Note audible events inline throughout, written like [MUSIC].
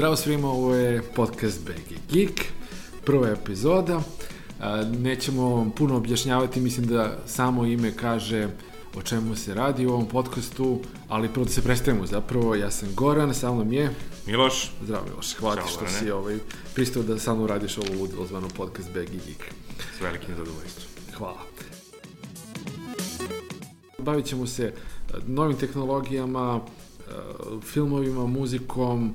Zdravo svima, ovo je podcast BG Geek, prva epizoda. Nećemo vam puno objašnjavati, mislim da samo ime kaže o čemu se radi u ovom podcastu, ali prvo da se predstavimo zapravo, ja sam Goran, sa mnom je... Miloš. Zdravo Miloš, hvala što si ovaj, pristao da sa mnom radiš ovo ludilo zvano podcast BG Geek. S velikim zadovoljstvom. Hvala. Bavit ćemo se novim tehnologijama, filmovima, muzikom,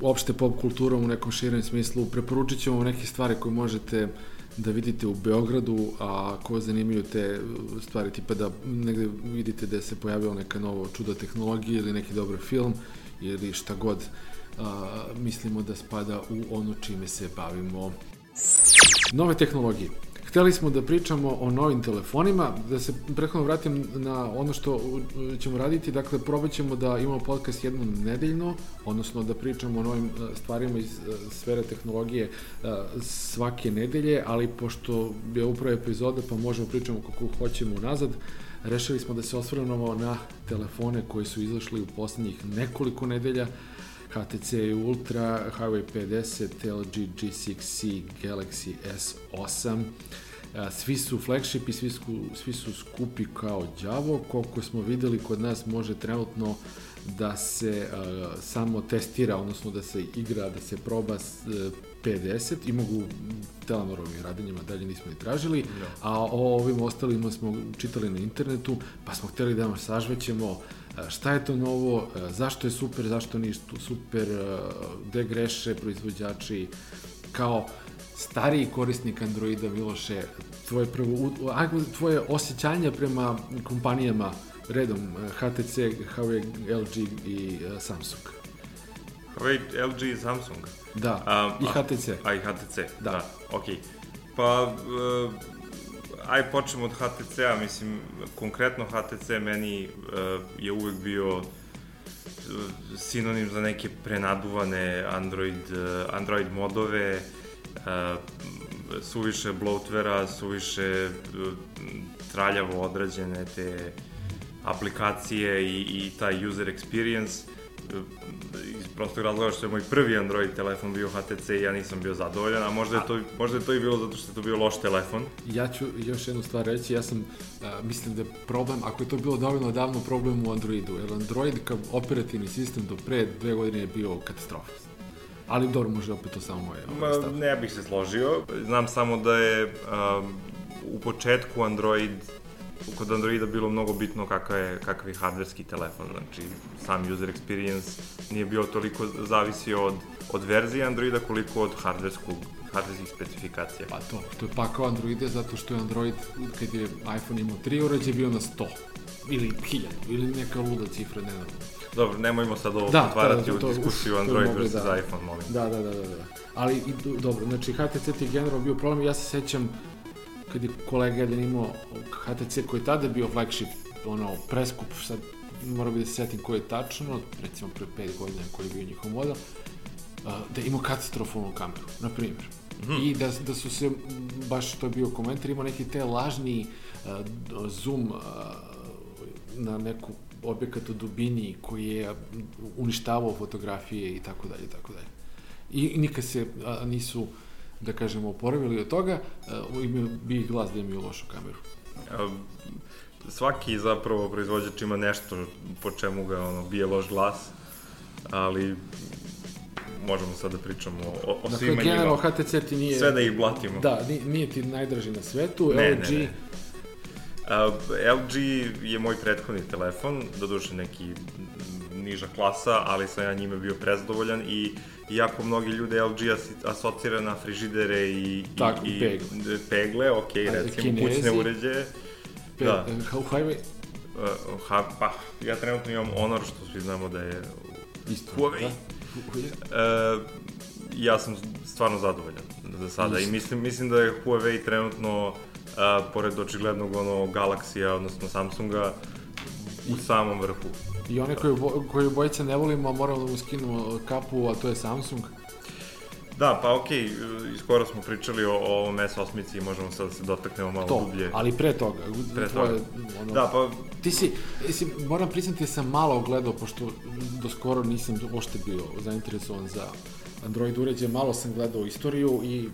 opšte pop kulturom u nekom širem smislu. Preporučit ćemo neke stvari koje možete da vidite u Beogradu, a ko zanimaju te stvari, tipa da negde vidite da se pojavila neka novo čudo tehnologije ili neki dobar film ili šta god a, mislimo da spada u ono čime se bavimo. Nove tehnologije. Hteli smo da pričamo o novim telefonima, da se prethodno vratim na ono što ćemo raditi, dakle probat ćemo da imamo podcast jednom nedeljno, odnosno da pričamo o novim e, stvarima iz e, sfere tehnologije svake nedelje, ali pošto je upravo epizoda pa možemo pričamo kako hoćemo unazad, rešili smo da se osvrnemo na telefone koji su izašli u poslednjih nekoliko nedelja, HTC Ultra, Huawei 50, LG G6C, Galaxy S8, svi su flagship i svi su, svi su skupi kao đavo, koliko smo videli kod nas može trenutno da se uh, samo testira, odnosno da se igra, da se proba uh, 50 i mogu telenorovim radenjima dalje nismo ni tražili, no. Da. a o ovim ostalima smo čitali na internetu, pa smo hteli da vam sažvećemo šta je to novo, zašto je super, zašto nije super, gde greše proizvođači, kao stariji korisnik Androida Miloše, tvoje prvo, tvoje osjećanja prema kompanijama redom HTC, Huawei, LG i Samsung. Huawei, LG i Samsung? Da, a, i HTC. A, a i HTC, da. da ok. Pa, uh, aj počnemo od HTC-a, mislim, konkretno HTC meni uh, je uvek bio uh, sinonim za neke prenaduvane Android, uh, Android modove, uh, suviše bloatvera, suviše uh, traljavo odrađene te aplikacije i, i taj user experience iz prostog razloga što je moj prvi Android telefon bio HTC i ja nisam bio zadovoljan, a možda je to, možda je to i bilo zato što je to bio loš telefon. Ja ću još jednu stvar reći, ja sam, a, mislim da je problem, ako je to bilo dovoljno davno problem u Androidu, jer Android kao operativni sistem do pre dve godine je bio katastrofa. Ali dobro, može opet to samo moje ovaj, stav. Ne bih se složio, znam samo da je um, u početku Android kod Androida bilo mnogo bitno kakav je, kakav je hardverski telefon, znači sam user experience nije bio toliko zavisio od, od verzije Androida koliko od hardverskog hardverskih specifikacija. Pa to, to je pakao Androida zato što je Android, kad je iPhone imao 3 uređaja, bio na 100 ili 1000 ili neka luda cifra, ne znam. Dobro, nemojmo sad ovo da, pretvarati da, da, to, u diskusiju Android versus da. iPhone, molim. Da, da, da, da, da. Ali, i, dobro, znači HTC ti je generalno bio problem, ja se sećam kad je kolega jedan imao HTC koji je tada bio flagship, ono, preskup, sad moram bi da se setim koji je tačno, recimo pre 5 godina koji je bio njihov model, da je imao katastrofalnu kameru, na primjer. Mm -hmm. I da, da su se, baš to je bio komentar, imao neki te lažni uh, zoom uh, na neku objekat u dubini koji je uništavao fotografije i tako dalje, tako dalje. I nikad se a, nisu da kažemo, oporavili od toga, uh, imao bi glas da imaju lošu kameru. svaki zapravo proizvođač ima nešto po čemu ga ono, bije loš glas, ali možemo sad da pričamo o, o dakle, svima njima. generalno HTC ti nije... Sve da ih blatimo. Da, nije ti najdraži na svetu, ne, LG... Ne, ne. Uh, LG je moj prethodni telefon, doduše neki niža klasa, ali sam ja njime bio prezadovoljan i iako mnogi ljude LG asocira na frižidere i, Tako, i, pegle. pegle, ok, recimo Kinezi, kućne uređaje. Pe, da. Huawei? Uh, ha, pa, ja trenutno imam Honor, što svi znamo da je Isto, Huawei. Da. Uh, ja sam stvarno zadovoljan za sada Isto. i mislim, mislim da je Huawei trenutno, uh, pored očiglednog ono Galaxy-a, odnosno Samsunga, u samom vrhu. I one koje, koje bojice ne volimo, moramo da mu skinemo kapu, a to je Samsung. Da, pa okej, okay, skoro smo pričali o, o ovom S8 i možemo sad da se dotaknemo malo to, dublje. ali pre toga, Pre tvoje, toga. ono, Da, pa Ti si, mislim, moram priznati da sam malo gledao, pošto do skoro nisam ošte bio zainteresovan za Android uređaje, malo sam gledao istoriju i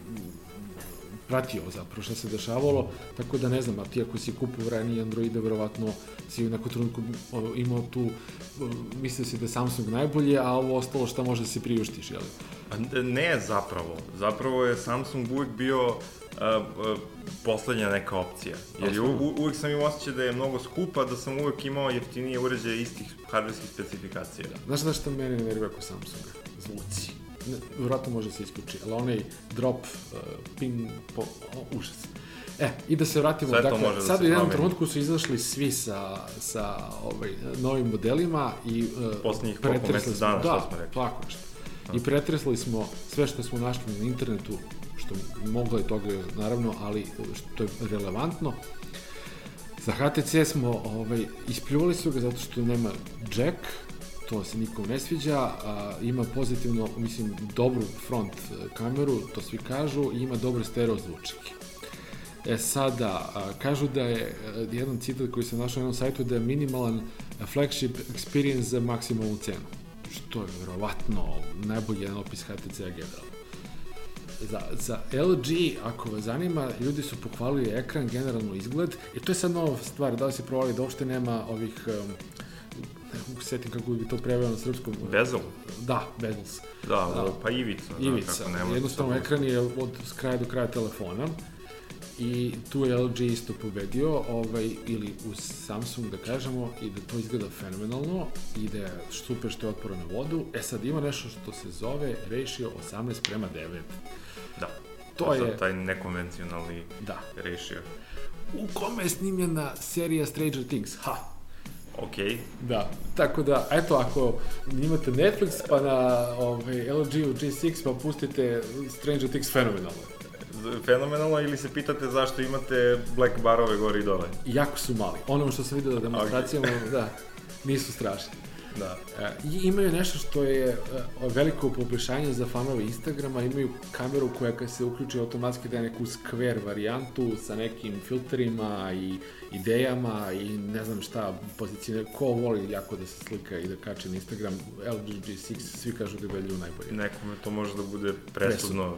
pratio zapravo šta se dešavalo, tako da ne znam, a ti ako si kupio ranije Androide, verovatno si u nekom trenutku imao tu, mislio si da je Samsung najbolje, a ovo ostalo šta može da se priuštiš, jel? Ne zapravo. Zapravo je Samsung uvek bio uh, poslednja neka opcija. Jer je, u, uvek sam imao osjećaj da je mnogo skupa, da sam uvek imao jeftinije uređaje istih hardverskih specifikacija. Znaš da što mene nervira kod Samsunga? Zvuci. Ne, vjerojatno može se isključi, ali onaj drop, uh, ping, po, o, užas. E, i da se vratimo, Sve dakle, da sad u jednom trenutku su izašli svi sa, sa ovaj, novim modelima i uh, Poslednjih koliko, mesec dana, da, smo rekli? tako nešto. I pretresli smo sve što smo našli na internetu, što moglo je toga, naravno, ali što je relevantno. Za HTC smo, ovaj, ispljuvali su ga zato što nema jack, to se nikom ne sviđa, a, ima pozitivno, mislim, dobru front e, kameru, to svi kažu, i ima dobre stereo zvučnike. E sada, a, kažu da je, e, jedan citat koji sam našao na jednom sajtu, da je minimalan flagship experience za maksimalnu cenu. Što je verovatno najbolji jedan opis HTC-a generalno. Za, za LG, ako vas zanima, ljudi su pohvalili ekran, generalno izgled, i to je sad nova stvar, da li se provali da uopšte nema ovih, um, mogu se setim kako bi to preveo na srpskom. Bezel? Da, bezels. Da, Da. pa ivica. Ivica, Da, kako jednostavno ekran je od kraja do kraja telefona i tu je LG isto pobedio, ovaj, ili uz Samsung da kažemo, i da to izgleda fenomenalno i da je super što je otporan na vodu. E sad ima nešto što se zove ratio 18 prema 9. Da. To sad je- taj nekonvencionalni Da. ratio. U kome je snimljena serija Stranger Things? Ha! Okej, Da, tako da, eto, ako imate Netflix, pa na ovaj, LG-u G6, pa pustite Stranger Things fenomenalno. Fenomenalno ili se pitate zašto imate black barove gore i dole? Jako su mali. Ono što sam vidio na demonstracijama, da, nisu strašni. Da. E, I imaju nešto što je e, veliko poboljšanje za fanove Instagrama, imaju kameru koja kad se uključi automatski daje neku square varijantu sa nekim filterima i idejama i ne znam šta, pozicije, ko voli jako da se slika i da kače na Instagram, LG G6, svi kažu da je velju najbolje. Nekome to može da bude presudno.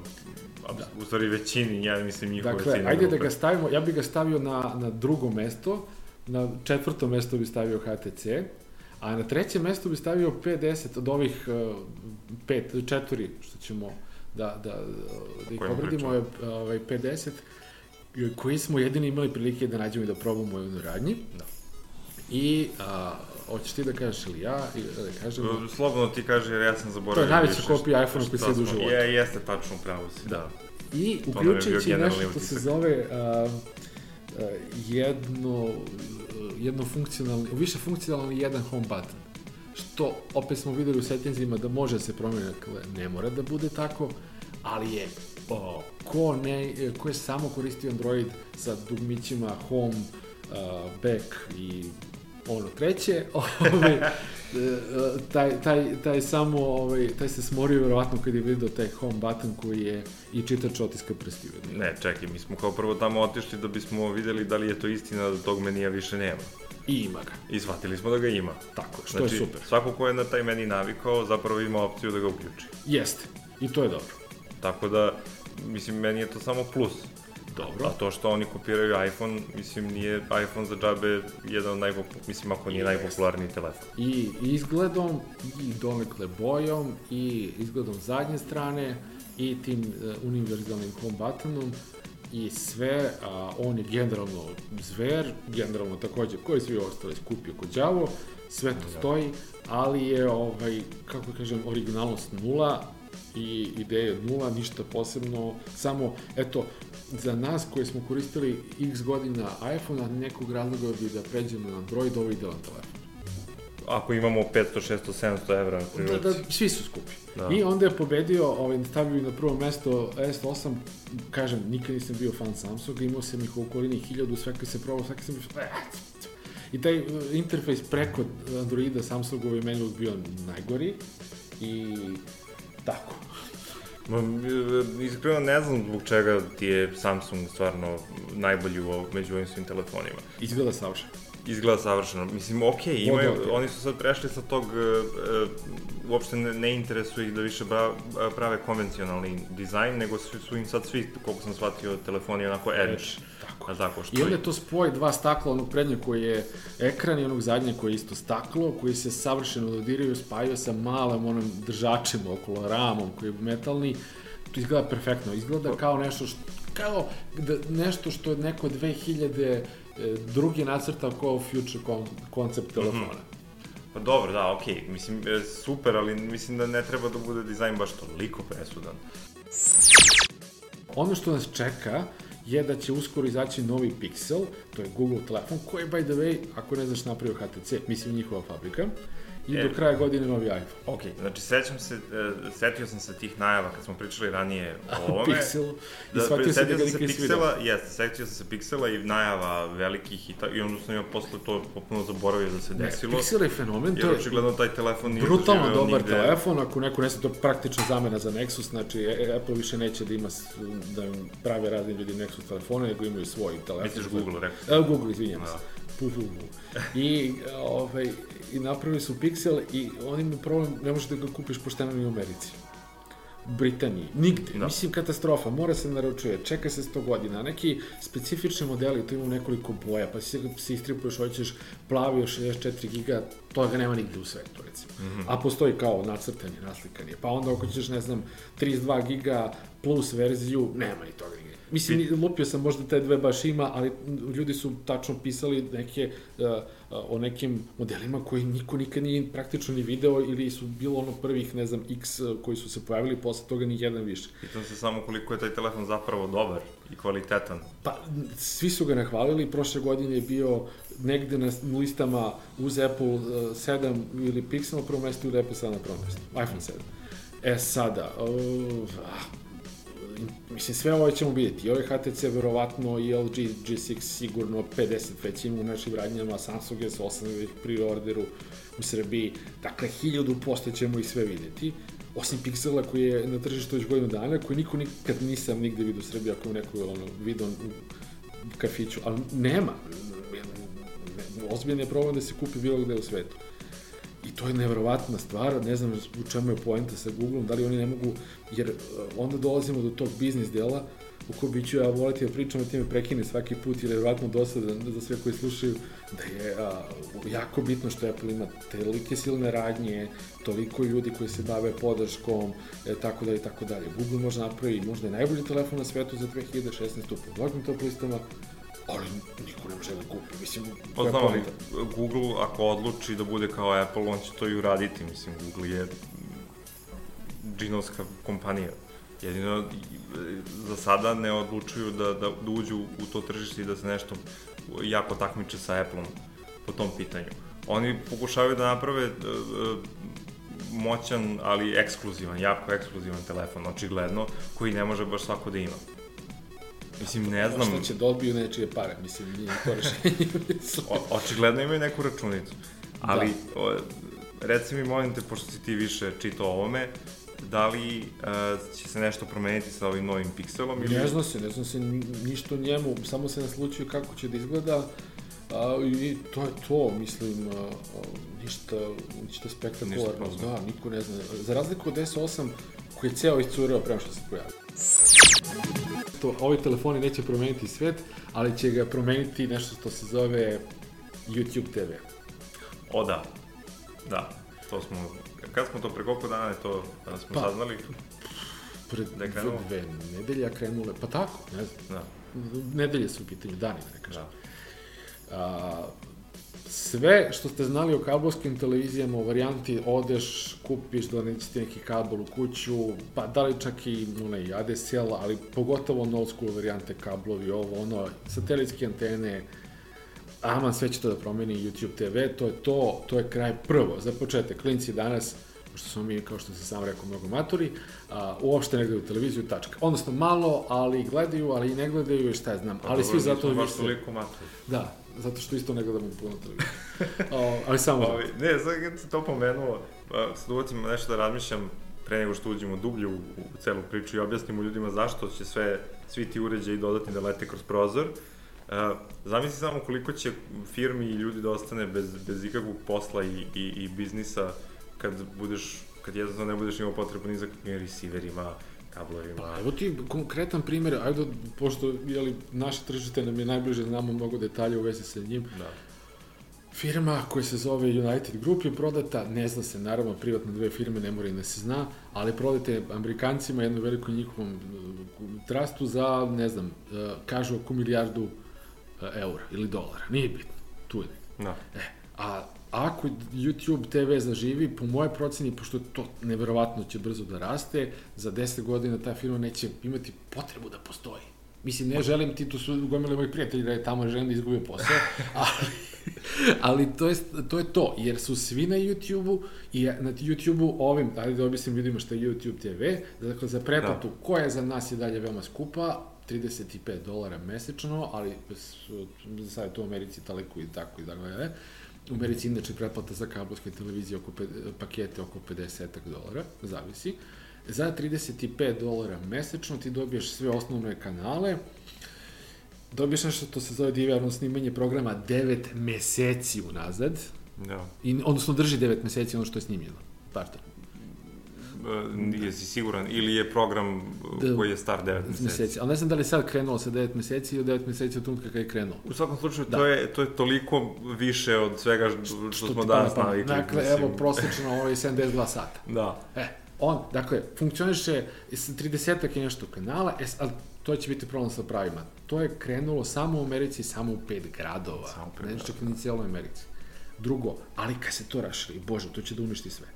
Da. U stvari većini, ja mislim njihove Dakle, ciljne ajde da ga stavimo, ja bih ga stavio na, na drugo mesto, na četvrto mesto bi stavio HTC, a na treće mesto bi stavio P10 od ovih uh, pet, četiri, što ćemo da, da, da ih obradimo, je ovaj, P10, koji smo jedini imali prilike da nađemo i da probamo u jednoj radnji. Da. I, a, hoćeš ti da kažeš ili ja, ili da kažem... Slobodno ti kaže jer ja sam zaboravio. To je najveća kopija iPhone-a koji se u životu. Je, jeste tačno, pravo si, da. I je bio uključujući nešto što se zove a, jedno, jedno funkcionalni, više funkcionalni jedan home button. Što opet smo videli u settingsima da može se promeni, dakle ne mora da bude tako, ali je o, ko, ne, ko je samo koristio Android sa dugmićima home, a, back i ono treće, [LAUGHS] ovaj, e, taj, taj, taj samo, ovaj, taj se smorio verovatno kad je vidio taj home button koji je i čitač otiska prstiju. Ne, čekaj, mi smo kao prvo tamo otišli da bismo videli da li je to istina da tog menija više nema. I ima ga. I shvatili smo da ga ima. Tako, što Znači, je super. svako ko je na taj meni navikao, zapravo ima opciju da ga uključi. Jeste. I to je dobro. Tako da, mislim, meni je to samo plus. Dobro. A to što oni kopiraju iPhone, mislim, nije iPhone za džabe jedan od najpopularnijih, mislim, ako nije Jeste. najpopularniji telefon. I izgledom, i donekle bojom, i izgledom zadnje strane, i tim uh, univerzalnim home buttonom, i sve, a on je generalno zver, generalno takođe, koji svi ostali skupio kod đavo, sve to stoji, ali je, ovaj, kako kažem, originalnost nula, i ideje nula, ništa posebno, samo, eto, za nas koji smo koristili x godina iPhone, a nekog razloga bi da pređemo na Android, ovo je idealan telefon. Ako imamo 500, 600, 700 evra na Da, prilici. da, svi su skupi. Da. I onda je pobedio, ovaj, stavio i na prvo mesto S8, kažem, nikad nisam bio fan Samsunga, imao sam ih u okolini 1000, svaki se probao, svaki sam bio... I taj uh, interfejs preko Androida Samsungove je meni uvijek bio najgori i tako. Ma, e, iskreno ne znam zbog čega ti je Samsung stvarno najbolji u, među ovim svim telefonima. Izgleda savršeno. Izgleda savršeno. Mislim, okej, okay, imaju, okay. oni su sad prešli sa tog, uh, uopšte ne, ne interesuje ih da više bra, prave konvencionalni dizajn, nego su, su im sad svi, koliko sam shvatio, telefoni onako edge. Tako. A tako što I onda je to spoj dva stakla, onog prednjeg koji je ekran i onog zadnjeg koji je isto staklo, koji se savršeno dodiraju, spajaju sa malom onom držačem okolo ramom koji je metalni. To izgleda perfektno. Izgleda kao nešto što, kao da, nešto što je neko 2000 E, drugi nacrta kao future kon koncept telefona. Mm -hmm. Pa dobro, da, okej, okay. mislim, e, super, ali mislim da ne treba da bude dizajn baš toliko presudan. Ono što nas čeka je da će uskoro izaći novi Pixel, to je Google telefon, koji, by the way, ako ne znaš napravio HTC, mislim njihova fabrika, i e, do kraja godine novi iPhone. Ok, znači sećam se, uh, setio sam se tih najava kad smo pričali ranije o [LAUGHS] ovome. Pixel, da, i shvatio se da ga nikad nisi vidio. Jeste, setio sam se Pixela i najava velikih i, ta, i onda sam ja posle to popuno zaboravio da se desilo. Ne, Pixel je fenomen, to je očigledno taj telefon nije brutalno dobar nigde. telefon, ako neko ne to praktična zamena za Nexus, znači e, e, Apple više neće da ima, da prave razni ljudi Nexus telefone, nego imaju svoj telefon. Misliš Google, rekao? Google, izvinjam da. Se. I, ovaj, i napravili su Pixel i oni imaju problem, ne možeš da ga kupiš pošteno ni u Americi. Britaniji, nigde. Da. Mislim, katastrofa, mora se naručuje, čeka se 100 godina. Neki specifični modeli, to ima nekoliko boja, pa si se istripuješ, hoćeš plavi od 64 giga, toga nema nigde u svetu, recimo. Mm -hmm. A postoji kao nacrtanje, naslikanje. Pa onda ako ćeš, ne znam, 32 giga plus verziju, nema ni toga. Mislim, lupio sam možda te dve baš ima, ali ljudi su tačno pisali neke, uh, o nekim modelima koji niko nikad nije praktično ni video ili su bilo ono prvih, ne znam, x uh, koji su se pojavili, posle toga ni jedan više. Pitam se samo koliko je taj telefon zapravo dobar i kvalitetan. Pa, svi su ga nahvalili, prošle godine je bio negde na listama uz Apple 7 ili Pixel na prvom mestu ili Apple 7 na prvom mestu, iPhone 7. E sada, uh, mislim, sve ovo ćemo vidjeti. I ovaj HTC verovatno i LG G6 sigurno 50 već ima u našim radnjama, Samsung S8 već pri orderu u Srbiji. Dakle, 1000% ćemo i sve videti. Osim Pixela koji je na tržištu već godinu dana, koji niko nikad nisam nigde vidio u Srbiji, ako je neko ono, vidio u kafiću, ali nema. Ozbiljno je problem da se kupi bilo gde u svetu. To je neverovatna stvar, ne znam u čemu je poenta sa Googlom, da li oni ne mogu, jer e, onda dolazimo do tog biznis dela u kojoj biću ja voliti da pričam o time prekine svaki put, jer je verovatno dosadan za sve koji slušaju, da je a, jako bitno što Apple ima telike silne radnje, toliko ljudi koji se bave podrškom, e, tako dalje, tako dalje. Google može napravi možda i najbolji telefon na svetu za 2016. po mnogim top listama, ali niko ne može da kupi, mislim, pa znam, ali Google ako odluči da bude kao Apple, on će to i uraditi, mislim, Google je džinovska kompanija. Jedino, za sada ne odlučuju da, da, da uđu u to tržište i da se nešto jako takmiče sa Appleom po tom pitanju. Oni pokušavaju da naprave uh, moćan, ali ekskluzivan, jako ekskluzivan telefon, očigledno, koji ne može baš svako da ima. Mislim, ne znam... Što će dobiju nečije pare, mislim, nije to rešenje. o, očigledno imaju neku računicu. Ali, da. o, reci mi, molim te, pošto si ti više čitao o ovome, da li uh, će se nešto promeniti sa ovim novim pikselom? Ili... Ne znam se, ne znam se ništa o njemu, samo se naslučuje kako će da izgleda, a, i to je to, mislim, a, ništa, ništa spektakularno, da, niko ne zna. Za razliku od S8, koji je ceo iscureo prema što se pojavio to, ovi telefoni neće promeniti svet, ali će ga promeniti nešto što se zove YouTube TV. O da, da, to smo, kad smo to pre koliko dana je to, kada smo pa, saznali? Pred da je krenulo? dve nedelje krenule, pa tako, ne znam. Da. Nedelje su u pitanju, dani, da ne kažem. Da. A, sve što ste znali o kablovskim televizijama u varijanti odeš, kupiš, doneći ti neki kabel u kuću, pa da li čak i onaj ADSL, ali pogotovo old school varijante kablovi, ovo, ono, satelitske antene, aman sve će to da promeni YouTube TV, to je to, to je kraj prvo. Za početak, klinci danas, pošto smo mi, kao što se sam rekao, mnogo maturi, a, uopšte ne gledaju televiziju, tačka. Odnosno, malo, ali gledaju, ali i ne gledaju, šta ja znam. Pa, ali svi zato... Baš toliko maturi. Da, zato što isto ne gledamo puno televizije. ali samo... Ovi, ne, sad kad si to pomenuo, sad uvacim nešto da razmišljam, pre nego što uđemo dublje u, u celu priču i objasnimo ljudima zašto će sve, svi ti uređaji dodatni da lete kroz prozor, uh, zamisli samo koliko će firmi i ljudi da ostane bez, bez ikakvog posla i, i, i biznisa kad budeš, kad jednostavno ne budeš imao potrebu ni za kakvim receiverima, kablovima. Pa, evo ti konkretan primjer, ajde, pošto jeli, naše tržište nam je najbliže, znamo mnogo detalja u vezi sa njim. Da. Firma koja se zove United Group je prodata, ne zna se, naravno, privatno dve firme, ne mora i da se zna, ali prodate Amerikancima, jednom velikom njihovom uh, trastu za, ne znam, uh, kažu oko milijardu uh, eura ili dolara, nije bitno, tu je. Da. E, a ako YouTube TV zaživi, po moje proceni, pošto to neverovatno će brzo da raste, za 10 godina ta firma neće imati potrebu da postoji. Mislim, ne želim ti, tu su gomile moji prijatelji da je tamo želim da izgubio posao, [LAUGHS] ali, ali to, je, to je to, jer su svi na YouTube-u i na YouTube-u ovim, ajde da objasnim ljudima šta je YouTube TV, dakle za pretplatu da. koja je za nas i dalje veoma skupa, 35 dolara mesečno, ali za sad je to u Americi toliko i tako i tako dalje. U Americi inače pretplata za kabelske televizije oko pakete oko 50 dolara, zavisi. Za 35 dolara mesečno ti dobiješ sve osnovne kanale, dobiješ nešto to se zove divarno snimanje programa 9 meseci unazad, Da. I, odnosno drži 9 meseci ono što je snimljeno. Pardon. Nije si siguran, ili je program da, koji je star 9 meseci. meseci. Ali ne znam da li sad krenulo sa 9 meseci ili 9 meseci od trenutka kada je krenulo. U svakom slučaju, da. to, je, to je toliko više od svega što, što smo danas navikli. Dakle, mislim. evo, prosječno ovo je 72 sata. Da. E, on, dakle, funkcioniše s 30 i nešto kanala, e, ali to će biti problem sa pravima. To je krenulo samo u Americi, samo u pet gradova. Samo u pet gradova. Ne čak ni cijeloj Americi. Drugo, ali kad se to raširi, bože, to će da uništi sve.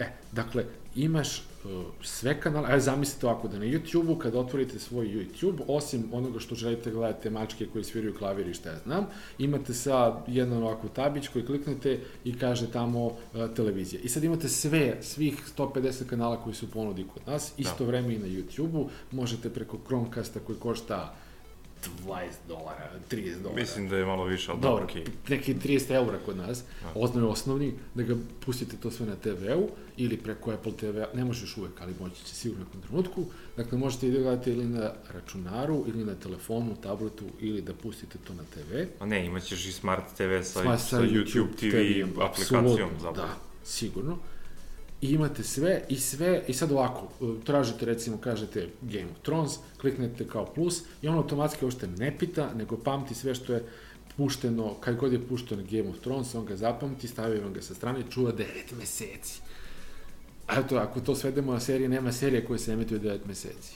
E, dakle, imaš uh, sve kanale, ajde zamislite ovako da na YouTube-u kada otvorite svoj YouTube, osim onoga što želite gledate mačke koji sviraju klavir i šta ja znam, imate sa jedan ovako tabić koji kliknete i kaže tamo uh, televizija. I sad imate sve, svih 150 kanala koji su ponudi kod nas, isto da. vreme i na YouTube-u, možete preko Chromecasta koji košta 20 dolara, 30 dolara. Mislim da je malo više, ali dobro, okay. neki 30 eura kod nas, da. osnovi osnovni, da ga pustite to sve na TV-u ili preko Apple TV, ne možeš uvek, ali moći će sigurno u nekom trenutku. Dakle, možete i da gledate ili na računaru, ili na telefonu, tabletu, ili da pustite to na TV. A ne, imaćeš i Smart TV sa, sa, sa YouTube TV, TV aplikacijom. Zapravo. Da, sigurno i imate sve i sve, i sad ovako, e, tražite recimo, kažete Game of Thrones, kliknete kao plus i on automatski uopšte ne pita, nego pamti sve što je pušteno, kad god je pušteno Game of Thrones, on ga zapamti, stavi vam ga sa strane čuva 9 meseci. A eto, ako to svedemo na serije, nema serije koje se emetuju 9 meseci.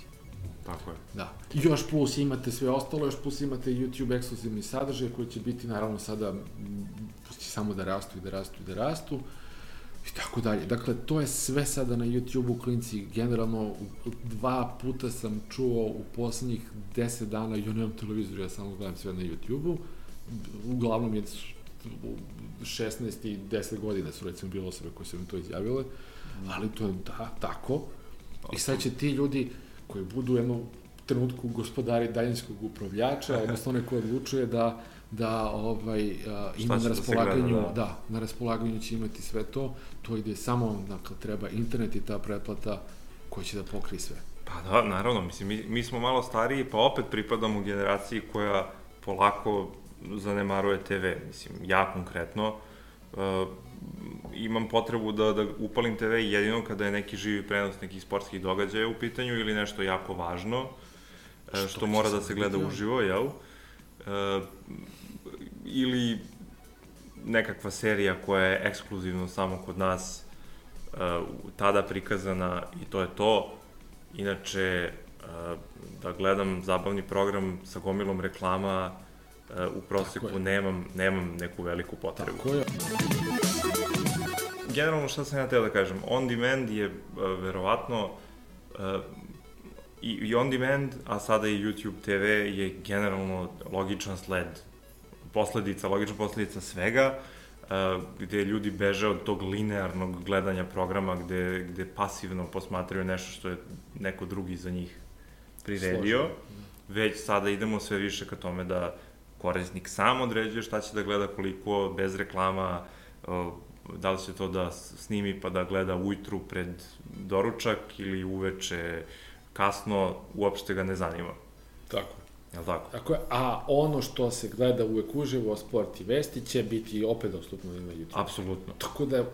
Tako je. Da. Još plus imate sve ostalo, još plus imate YouTube ekskluzivni sadržaj koji će biti naravno sada pusti samo da rastu i da rastu i da rastu. I tako dalje. Dakle, to je sve sada na YouTube-u, klinci, generalno dva puta sam čuo u poslednjih 10 dana, ja nemam televizor, ja samo gledam sve na YouTube-u, uglavnom je 16 i 10 godina su recimo bilo osobe koje su mi to izjavile, ali to je da, tako. I sad će ti ljudi koji budu u jednom trenutku gospodari daljinskog upravljača, [LAUGHS] odnosno one ko odlučuje da da ovaj uh, ima na da raspolaganju, da, da. da, na raspolaganju će imati sve to, to ide samo, dakle, treba internet i ta pretplata koja će da pokri sve. Pa da, naravno, mislim, mi, mi smo malo stariji, pa opet pripadamo generaciji koja polako zanemaruje TV. Mislim, ja konkretno uh, imam potrebu da, da upalim TV jedino kada je neki živi prenos nekih sportskih događaja u pitanju ili nešto jako važno, što, što mora da se gleda uživo, jel? Uh, ili nekakva serija koja je ekskluzivno samo kod nas uh, tada prikazana i to je to. Inače, uh, da gledam zabavni program sa gomilom reklama, uh, u proseku nemam, nemam neku veliku potrebu. Tako je. Generalno šta sam ja teo da kažem, on demand je uh, verovatno uh, i, i on demand, a sada i YouTube TV je generalno logičan sled posledica, logična posledica svega, uh, gde ljudi beže od tog linearnog gledanja programa gde, gde pasivno posmatraju nešto što je neko drugi za njih priredio, Složen. već sada idemo sve više ka tome da korisnik sam određuje šta će da gleda koliko, bez reklama, uh, da li će to da snimi pa da gleda ujutru pred doručak ili uveče kasno, uopšte ga ne zanima. Tako. Jel tako? Tako je, a ono što se gleda uvek uživo, sport i vesti, će biti opet dostupno na YouTube. Apsolutno. Tako da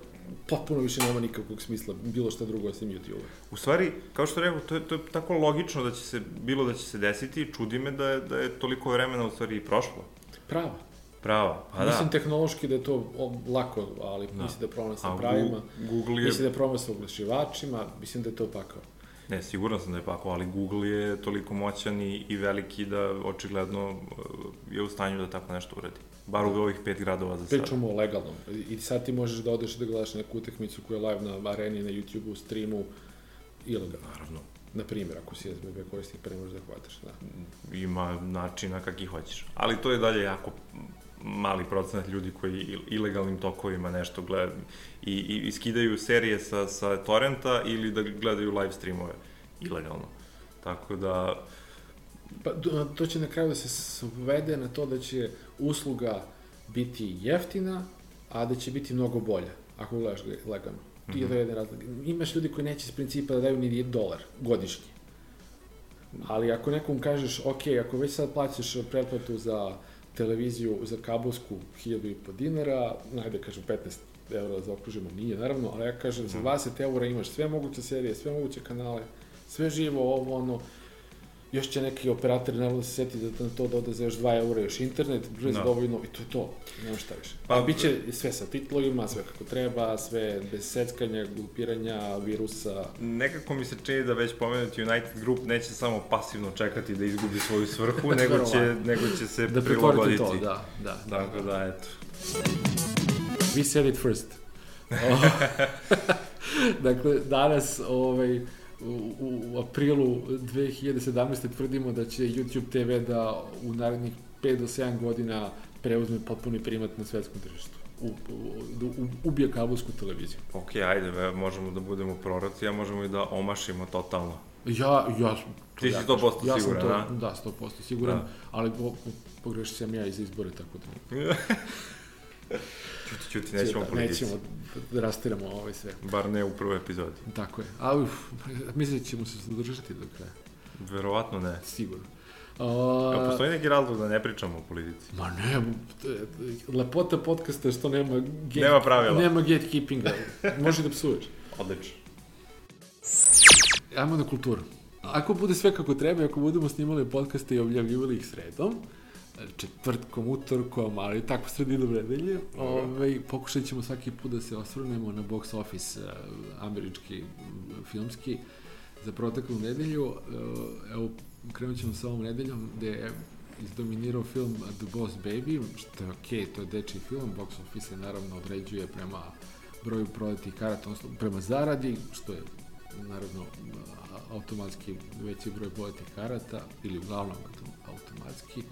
potpuno više nema nikakvog smisla bilo šta drugo osim YouTube. U stvari, kao što rekao, to je, to je tako logično da će se, bilo da će se desiti, čudi me da je, da je toliko vremena u stvari i prošlo. Prava. Prava, pa mislim da. tehnološki da je to lako, ali Da. mislim da je problem sa pravima. Google je, Mislim da je problem sa oglašivačima, mislim da je to pakao. Ne, siguran sam da je pakao, ali Google je toliko moćan i, i veliki da očigledno uh, je u stanju da tako nešto uradi. Bar u ovih pet gradova za sad. Pričamo o legalnom. I sad ti možeš da odeš da gledaš neku utakmicu koja je live na areni, na YouTube-u, streamu, ilegalno. Naravno. Na primjer, ako si SBB korisnik, pa ne možeš da hvataš. Da. ima načina kakvi hoćeš. Ali to je dalje jako mali procenat ljudi koji il- ilegalnim tokovima nešto gledaju i, i, i skidaju serije sa, sa torrenta ili da gledaju live streamove ilegalno. Tako da, Pa to će na kraju da se svede na to da će usluga biti jeftina, a da će biti mnogo bolja, ako gledaš le- legalno. Ti je to jedan razlog. Imaš ljudi koji neće iz principa da daju ni dolar godišnji. Ali ako nekom kažeš, ok, ako već sad plaćaš pretplatu za televiziju, za kabelsku 1000 i po dinara, najde kažem 15 eura da zaokružimo, nije naravno, ali ja kažem za 20 eura imaš sve moguće serije, sve moguće kanale, sve živo, ovo, ono, još će neki operator naravno da se seti da na to doda za još 2 eura još internet, brzo Da. dovoljno i to je to, nema šta više. Pa- Pa, biće sve sa titlovima, sve kako treba, sve bez seckanja, glupiranja, virusa, nekako mi se čini da već pomenuti United Group neće samo pasivno čekati da izgubi svoju svrhu, [LAUGHS] nego će, nego će se da prilagoditi. to, da, da. Tako da, eto. We said it first. [LAUGHS] [LAUGHS] dakle, danas, ovaj, u, u aprilu 2017. tvrdimo da će YouTube TV da u narednih 5 do 7 godina preuzme potpuni primat na svetskom tržištu. U, u, u, ubije kabelsku televiziju. Ok, ajde, možemo da budemo proroci, a možemo i da omašimo totalno. Ja, ja, Ti si ja 100% kažem, ja sam siguran, to, a? Da, 100% siguran, Da. ali po, po, pogrešit sam ja iz izbore, tako da... [LAUGHS] Čuti, čuti, nećemo da, politici. Nećemo da rastiramo ovaj sve. Bar ne u prvoj epizodi. Tako je. A uf, [LAUGHS] mislim da ćemo se zadržati do kraja. Verovatno ne. Sigurno. A A, postoji neki razlog da ne pričamo o politici? Ma ne, lepota podcasta je što nema gate, Nema pravila. Nema gatekeepinga. Može da psuješ. Odlično. Ajmo na kulturu. Ako bude sve kako treba, ako budemo snimali podcaste i objavljivali ih sredom, četvrtkom, utorkom, ali tako sredinom nedelje, ovaj, pokušat ćemo svaki put da se osvrnemo na box office eh, američki, filmski, za proteklu nedelju. Eh, Evo, krenut ćemo sa ovom nedeljom, gde je izdominirao film The Boss Baby, što je okej, to je dečiji film, box office se naravno određuje prema broju prodatih karata, odnosno prema zaradi, što je naravno automatski veći broj prodatih karata, ili uglavnom auto- automatski.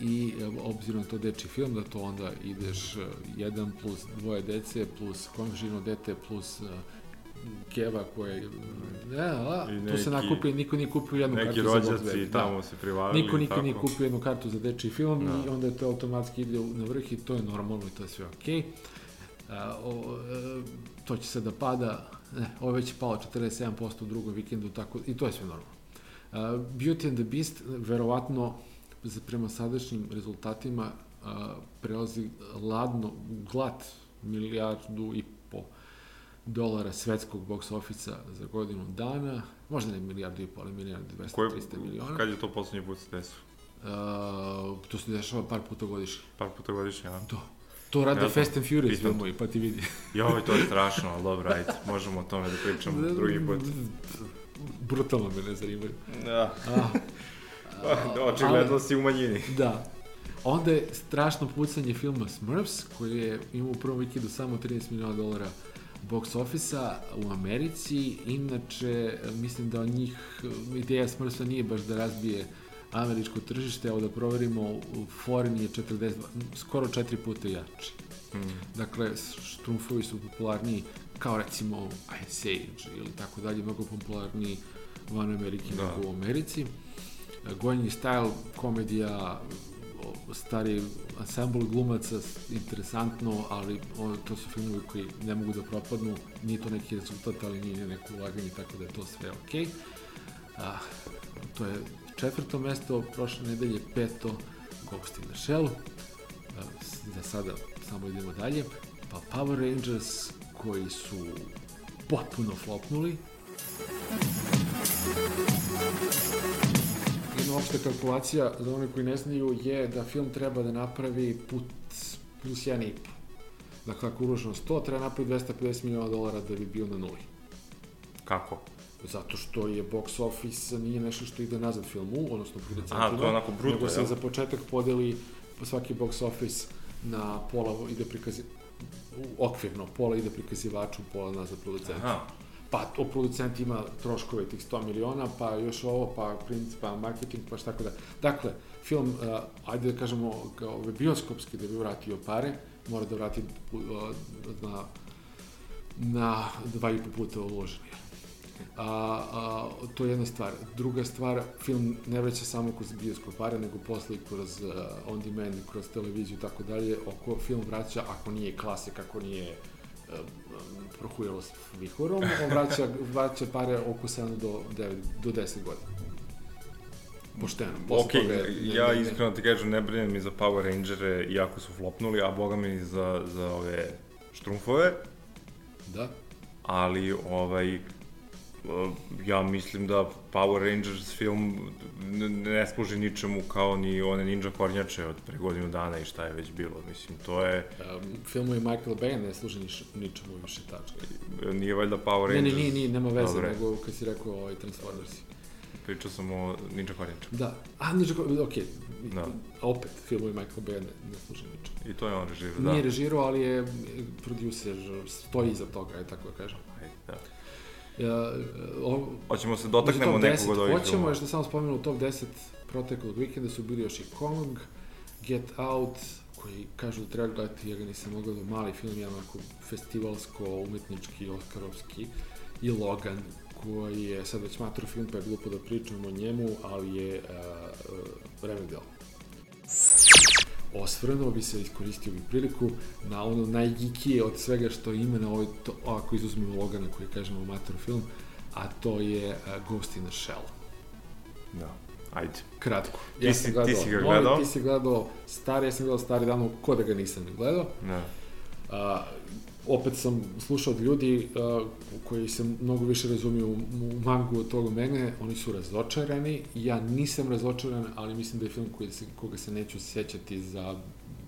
I e, obzirom na to deči film, da to onda ideš e, jedan plus dvoje dece, plus komšino dete, plus e, keva koje... Ne, a, I tu se neki- nakupi, niko nije kupio jednu Neki kartu za Box Baby. tamo se privalili Niko tako. nije kupio jednu kartu za dečiji film Da. i onda je to automatski ide na vrh i to je normalno i to je sve okej. A, o, to će se da pada, ne, ovo je već palo 47% u drugom vikendu, tako, i to je sve normalno. Uh, Beauty and the Beast, verovatno, za, prema sadašnjim rezultatima, uh, prelazi ladno, glat milijardu i po dolara svetskog box office za godinu dana, možda ne milijardu i po, ali milijardu 200, Koje, 300 miliona. kad je to poslednji put se desilo? Uh, to se dešava par puta godišnje. Par puta godišnje, a? To. To rade Ja Fast and Furious filmovi, pa ti vidi. [LAUGHS] Joj, to je strašno, ali dobro, ajde, možemo o tome da pričamo drugi put. Brutalno me ne zanimaju. Da, A, pa, očigledno si u manjini. [LAUGHS] da. Onda je strašno pucanje filma Smurfs, koji je imao u prvom vikendu samo 13 miliona dolara box office-a u Americi. Inače, mislim da njih ideja Smurfsa nije baš da razbije američko tržište, evo da proverimo, Foreign je 42, skoro četiri puta jači. Hmm. Dakle, štrumfovi su popularniji kao recimo Ice Age ili tako dalje, mnogo popularniji van Amerike Da. nego u Americi. Gojnji style, komedija, stari ansambl glumaca, interesantno, ali o, to su filmovi koji ne mogu da propadnu, nije to neki rezultat, ali nije neko ulaganje, tako da je to sve okej. Okay. A, to je četvrto mesto, prošle nedelje peto, Ghost in the Shell. Za sada samo idemo dalje. Pa Power Rangers koji su potpuno flopnuli. Opšta kalkulacija za one koji ne znaju je da film treba da napravi put plus 1,5. Dakle, ako uloženo 100, treba napravi 250 miliona dolara da bi bio na nuli. Kako? Zato što je box office nije nešto što ide nazad filmu, odnosno producentima. Aha, to je onako bruto, Nego se jel? za početak podeli po svaki box office na pola ide prikazi okvirno, pola ide prikazivaču, pola nazad producentu. Aha, Pa o producentima troškove tih 100 miliona, pa još ovo, pa princ, pa marketing, pa šta tako da. Dakle, film, uh, ajde da kažemo, kao ovaj bioskopski da bi vratio pare, mora da vrati uh, na, na dva i po puta uloženi. A, a, to je jedna stvar. Druga stvar, film ne vraća samo kroz bioskop pare, nego posle i kroz uh, on demand, kroz televiziju i tako dalje. Oko film vraća, ako nije klasik, ako nije uh, prohujalo s vihorom, on vraća, vraća pare oko 7 do 9, do 10 godina. Pošteno. Posle ok, toga je- ne- ja ne- ne- iskreno ti kažem, ne brinem mi za Power Rangere, iako su flopnuli, a boga mi za, za ove štrumfove, Da. ali ovaj, ja mislim da Power Rangers film ne, ne služi ničemu kao ni one ninja kornjače od pre godinu dana i šta je već bilo. Mislim, to je, Um, filmovi Michael Bay ne služe niš, ničemu više tačka. nije valjda Power Ne, Rangers. ne, nije, nije, nema veze, Dobre. nego kad si rekao ovaj Transformersi. Pričao sam o ninja kornjačama. Da. A, ničeg, okej. Da. Opet, filmovi Michael Bay ne, ne služe ničemu. I to je on režirao, Da. da. Nije režirao, ali je producer, stoji iza toga, je tako da kažem. Ajde, da. O, Hoćemo se dotaknemo nekog 10 od ovih Hoćemo, još da samo spomenu u top 10 proteklog vikenda su bili još i Kong, Get Out, koji kažu da treba gledati, ja ga nisam mogao da mali film, je onako festivalsko, umetnički, oskarovski, i Logan, koji je sad već matro film, pa je glupo da pričamo o njemu, ali je uh, uh, Riverdale. Osvrnuo bi se, iskoristio bi priliku na ono najgikije od svega što ima na ovoj, to, ako izuzmemo Logana koji kažemo matro film, a to je uh, Ghost in the Shell. Da, ajde. Kratko. Ti si- ti si ga novi, gledao? Ti si gledao stari, ja sam gledao stari davno, ko da ga nisam gledao. Da. A, opet sam slušao od ljudi a, koji se mnogo više razumiju u, u mangu od toga mene, oni su razočarani, ja nisam razočaran, ali mislim da je film koji se, koga se neću sećati za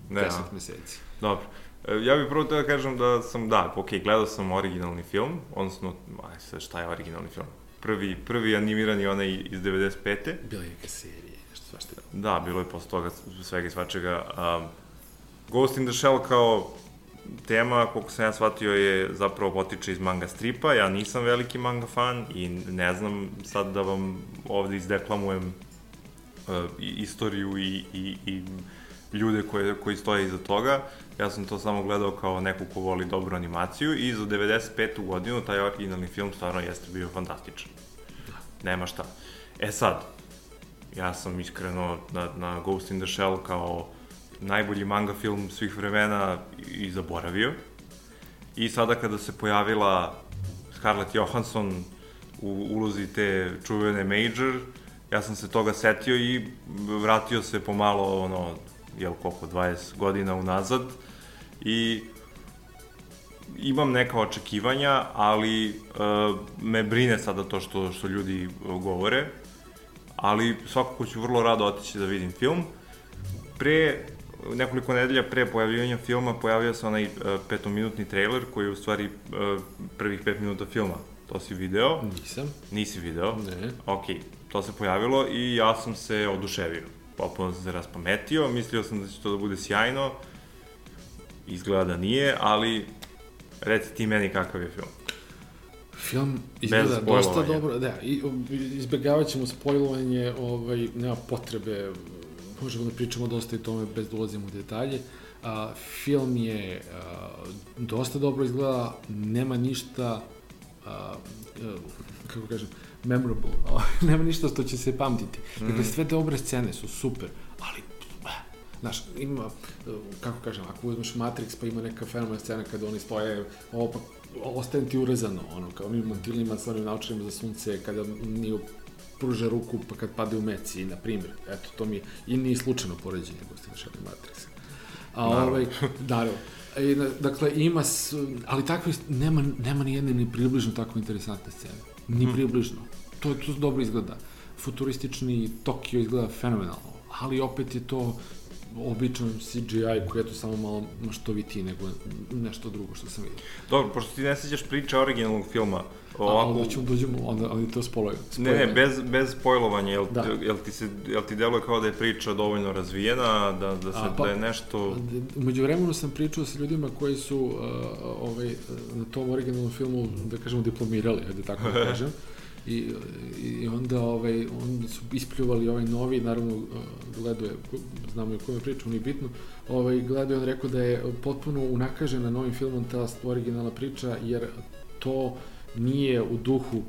Ne, 10 a? meseci. Dobro. E, Ja bih prvo da kažem da sam, da, ok, gledao sam originalni film, odnosno, aj sad šta je originalni film? Prvi, prvi animirani onaj iz 95. Bila je neka serija, nešto svašta. Da, bilo je posle toga svega i svačega. Um, Ghost in the Shell kao tema, koliko sam ja shvatio, je zapravo potiče iz manga stripa. Ja nisam veliki manga fan i ne znam sad da vam ovde izdeklamujem uh, istoriju i, i, i ljude koje, koji stoje iza toga. Ja sam to samo gledao kao neko ko voli dobru animaciju i za 95. godinu taj originalni film stvarno jeste bio fantastičan. Nema šta. E sad, ja sam iskreno na, na Ghost in the Shell kao najbolji manga film svih vremena i zaboravio. I sada kada se pojavila Scarlett Johansson u ulozi te čuvene Major, ja sam se toga setio i vratio se pomalo, ono, jel koliko, 20 godina unazad i imam neka očekivanja, ali uh, me brine sada to što, što ljudi govore, ali svakako ću vrlo rado otići da vidim film. Pre nekoliko nedelja pre pojavljivanja filma pojavio se onaj uh, petominutni trailer koji je u stvari uh, prvih pet minuta filma. To si video? Nisam. Nisi video? Ne. Ok, to se pojavilo i ja sam se oduševio. Potpuno sam se raspametio, mislio sam da će to da bude sjajno. Izgleda da nije, ali reci ti meni kakav je film. Film izgleda dosta dobro, da, i, izbegavat ćemo spojlovanje, ovaj, nema potrebe, možemo da pričamo dosta i tome bez da ulazimo u detalje. A, film je a, dosta dobro izgleda, nema ništa, a, a, kako kažem, memorable, [LAUGHS] nema ništa što će se pamtiti. Dakle, sve dobre scene su super, ali eh, Znaš, ima, kako kažem, ako uzmeš Matrix pa ima neka fenomena scena kada oni stoje, ovo pa ostaje ti urezano, ono, kao onim mantilima sa onim naučenima za sunce, kada nije pruža ruku pa kad pade u meci, na primjer. Eto, to mi je, i nije slučajno poređenje Ghost in Matrixa. A naravno. ovaj, naravno. I, dakle, ima, s, ali takve, nema, nema ni jedne ni približno tako interesantne scene. Ni hmm. približno. To, to dobro izgleda. Futuristični Tokio izgleda fenomenalno, ali opet je to običan CGI koji je to samo malo maštovitiji nego nešto drugo što sam vidio. Dobro, pošto ti ne sećaš priče originalnog filma, Ovako... A, onda ćemo dođemo, onda, ali to spolaju. Ne, ne, bez, bez spojlovanja, jel, da. jel, ti se, jel ti deluje kao da je priča dovoljno razvijena, da, da, se, A, pa, da je nešto... Umeđu vremenu sam pričao sa ljudima koji su uh, ovaj, na tom originalnom filmu, da kažemo, diplomirali, ajde tako da [LAUGHS] kažem. I, i onda ovaj, oni su ispljuvali ovaj novi, naravno gledao je, znamo i o kojem priču, nije bitno, ovaj, gledao je on rekao da je potpuno unakažena novim filmom ta originalna priča, jer to nije u duhu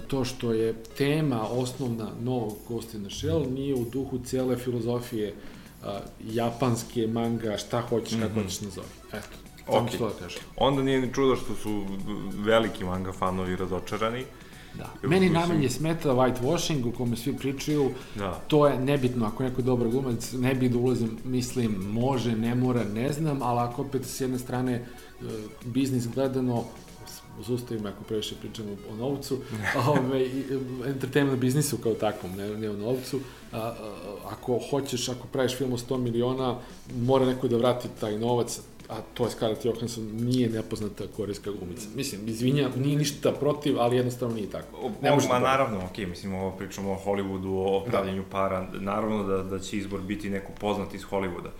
to što je tema osnovna novog Ghost in the Shell, nije u duhu cele filozofije uh, japanske manga, šta hoćeš, kako mm -hmm. hoćeš nazovi. Eto, okay. da kažem. Onda nije ni čudo što su veliki manga fanovi razočarani. Da. Meni najmanje smeta whitewashing u kome svi pričaju, da. to je nebitno, ako neko je dobar glumac, ne bi da ulazim, mislim, može, ne mora, ne znam, ali ako opet s jedne strane e, biznis gledano, zustavim ako previše pričamo o novcu, [LAUGHS] ove, entertainment biznisu kao takvom, ne, ne o novcu. A, a, ako hoćeš, ako praviš film o 100 miliona, mora neko da vrati taj novac, a to je Scarlett Johansson, nije nepoznata korejska glumica. Mislim, izvinja, nije ništa protiv, ali jednostavno nije tako. Ne o, ma da naravno, ok, mislim, ovo pričamo o Hollywoodu, o pravljenju da. para, naravno da, da će izbor biti neko poznat iz Hollywooda.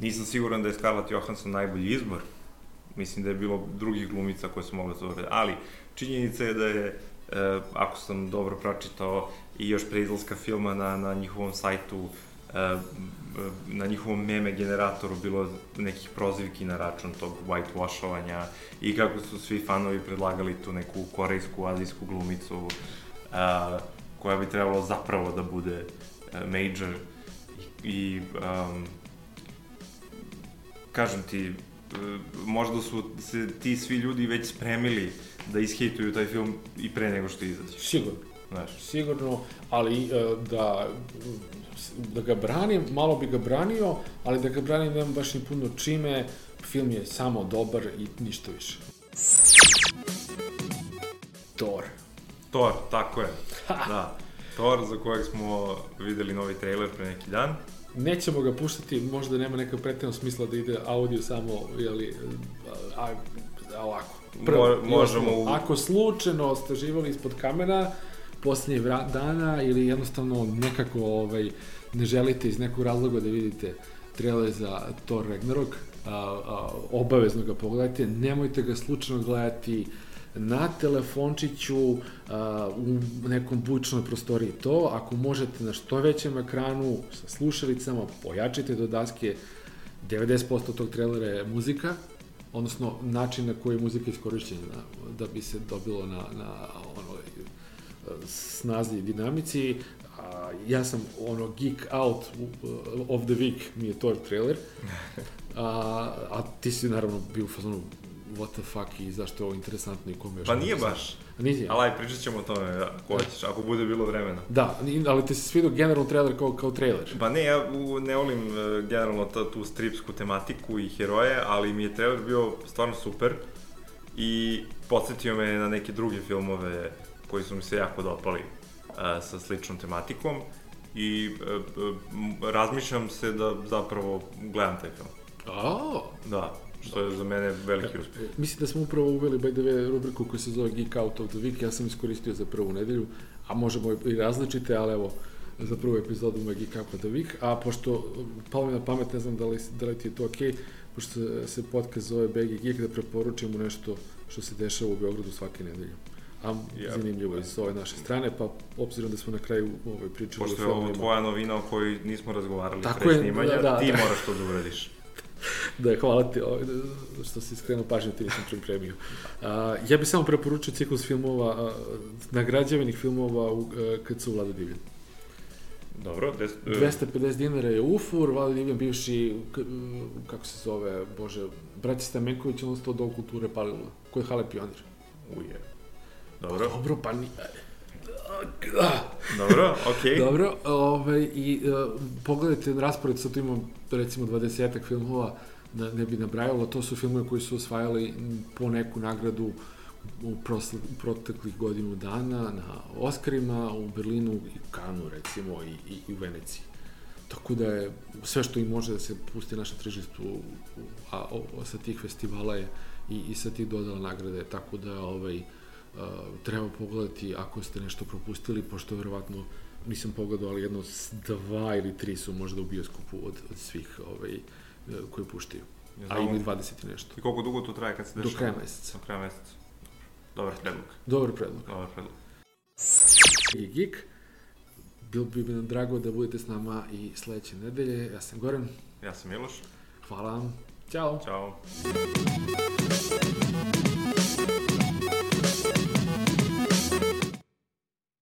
Nisam siguran da je Scarlett Johansson najbolji izbor, mislim da je bilo drugih glumica koje su mogle to da ali činjenica je da je, e, ako sam dobro pročitao, i još pre izlaska filma na, na njihovom sajtu, e, na njihovom meme generatoru bilo nekih prozivki na račun tog whitewashovanja i kako su svi fanovi predlagali tu neku korejsku, azijsku glumicu a, koja bi trebalo zapravo da bude a, major i, um, kažem ti, možda su se ti svi ljudi već spremili da ishejtuju taj film i pre nego što izađe. Sigurno. Znaš. Sigurno, ali e, da, da ga branim, malo bi ga branio, ali da ga branim nemam baš ni puno čime, film je samo dobar i ništa više. Thor. Thor, tako je. da. Thor za kojeg smo videli novi trailer pre neki dan nećemo ga puštati, možda nema neka pretredno smisla da ide audio samo, jeli, a, a, ovako. Prvo, Mo, možemo... Ako slučajno ste živali ispod kamera, poslednje dana ili jednostavno nekako ovaj, ne želite iz nekog razloga da vidite trailer za Thor Ragnarok, a, a, obavezno ga pogledajte, nemojte ga slučajno gledati, na telefončiću a, u nekom bučnoj prostoriji. To, ako možete na što većem ekranu sa slušalicama, pojačite do daske 90% tog trailera je muzika, odnosno način na koji je muzika iskorišćena da bi se dobilo na, na ono, snazi i dinamici. A, ja sam ono geek out of the week mi je to trailer. A, a ti si naravno bio u fazonu what the fuck i zašto je ovo interesantno i kome još... Pa nije baš. Nije. Ali aj, pričat ćemo o tome, da, ko ćeš, ako bude bilo vremena. Da, ali ti se svidio generalno trailer kao, kao trailer. Pa ne, ja ne volim uh, generalno ta, tu stripsku tematiku i heroje, ali mi je trailer bio stvarno super i podsjetio me na neke druge filmove koji su mi se jako dopali uh, sa sličnom tematikom i uh, razmišljam se da zapravo gledam taj film. Oh. Da, što je za mene veliki uspeh. Mislim da smo upravo uveli by the way rubriku koja se zove Geek Out of the Week, ja sam iskoristio za prvu nedelju, a možemo i različite, ali evo, za prvu epizodu moje Geek Out of the Week, a pošto palo mi na pamet, ne znam da li, da li ti je to okej, okay, pošto se podcast zove BG Geek, da preporučimo nešto što se dešava u Beogradu svake nedelje. A zanimljivo iz ove naše strane, pa obzirom da smo na kraju ovaj, pričali Pošto je ovo tvoja novina o kojoj nismo razgovarali Tako pre snimanja, da, da, ti da. moraš to da uradiš [LAUGHS] da, hvala ti što si skrenuo pažnju, ti nisam pripremio. Ja bih samo preporučio ciklus filmova, nagrađevenih filmova u, uh, kad su Vlada Divljan. Dobro, des, e, 250 dinara je ufur, Vali Livjan bivši, kako se zove, bože, brati Stamenković, on sto do kulture palilo, ko je Hale pionir. uje. Dobro, Dobro, pa ni... dobro, okej. Dobro, ovaj, i uh, pogledajte raspored, sad tu imamo recimo 20 filmova, da ne bi nabrajalo, to su filmovi koji su osvajali po neku nagradu u prosle, proteklih godinu dana na Oscarima, u Berlinu i Kanu recimo i, i, i u Veneciji. Tako da je sve što i može da se pusti na našem tržištu a, o, o, sa tih festivala je i, i sa tih dodala nagrade, tako da ovaj, uh, treba pogledati ako ste nešto propustili, pošto verovatno nisam pogledao, ali jedno s dva ili tri su možda u bioskopu od, od svih ovaj, e, koji puštaju. Ne A znamo- ili 20 i nešto. I koliko dugo to traje kad se Do dešava? kraja meseca. Do kraja meseca. Dobar predlog. Dobar predlog. Dobar predlog. I Geek. Bilo bi mi drago da budete s nama i sledeće nedelje. Ja sam Goran. Ja sam Miloš. Hvala vam. Ćao. Ćao.